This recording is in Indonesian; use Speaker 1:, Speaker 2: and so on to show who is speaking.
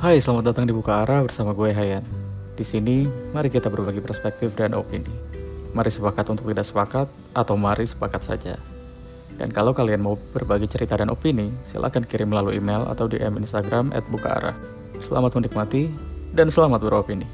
Speaker 1: Hai, selamat datang di Buka Arah bersama gue Hayan. Di sini, mari kita berbagi perspektif dan opini. Mari sepakat untuk tidak sepakat, atau mari sepakat saja. Dan kalau kalian mau berbagi cerita dan opini, silahkan kirim melalui email atau DM Instagram at Buka Arah. Selamat menikmati, dan selamat beropini.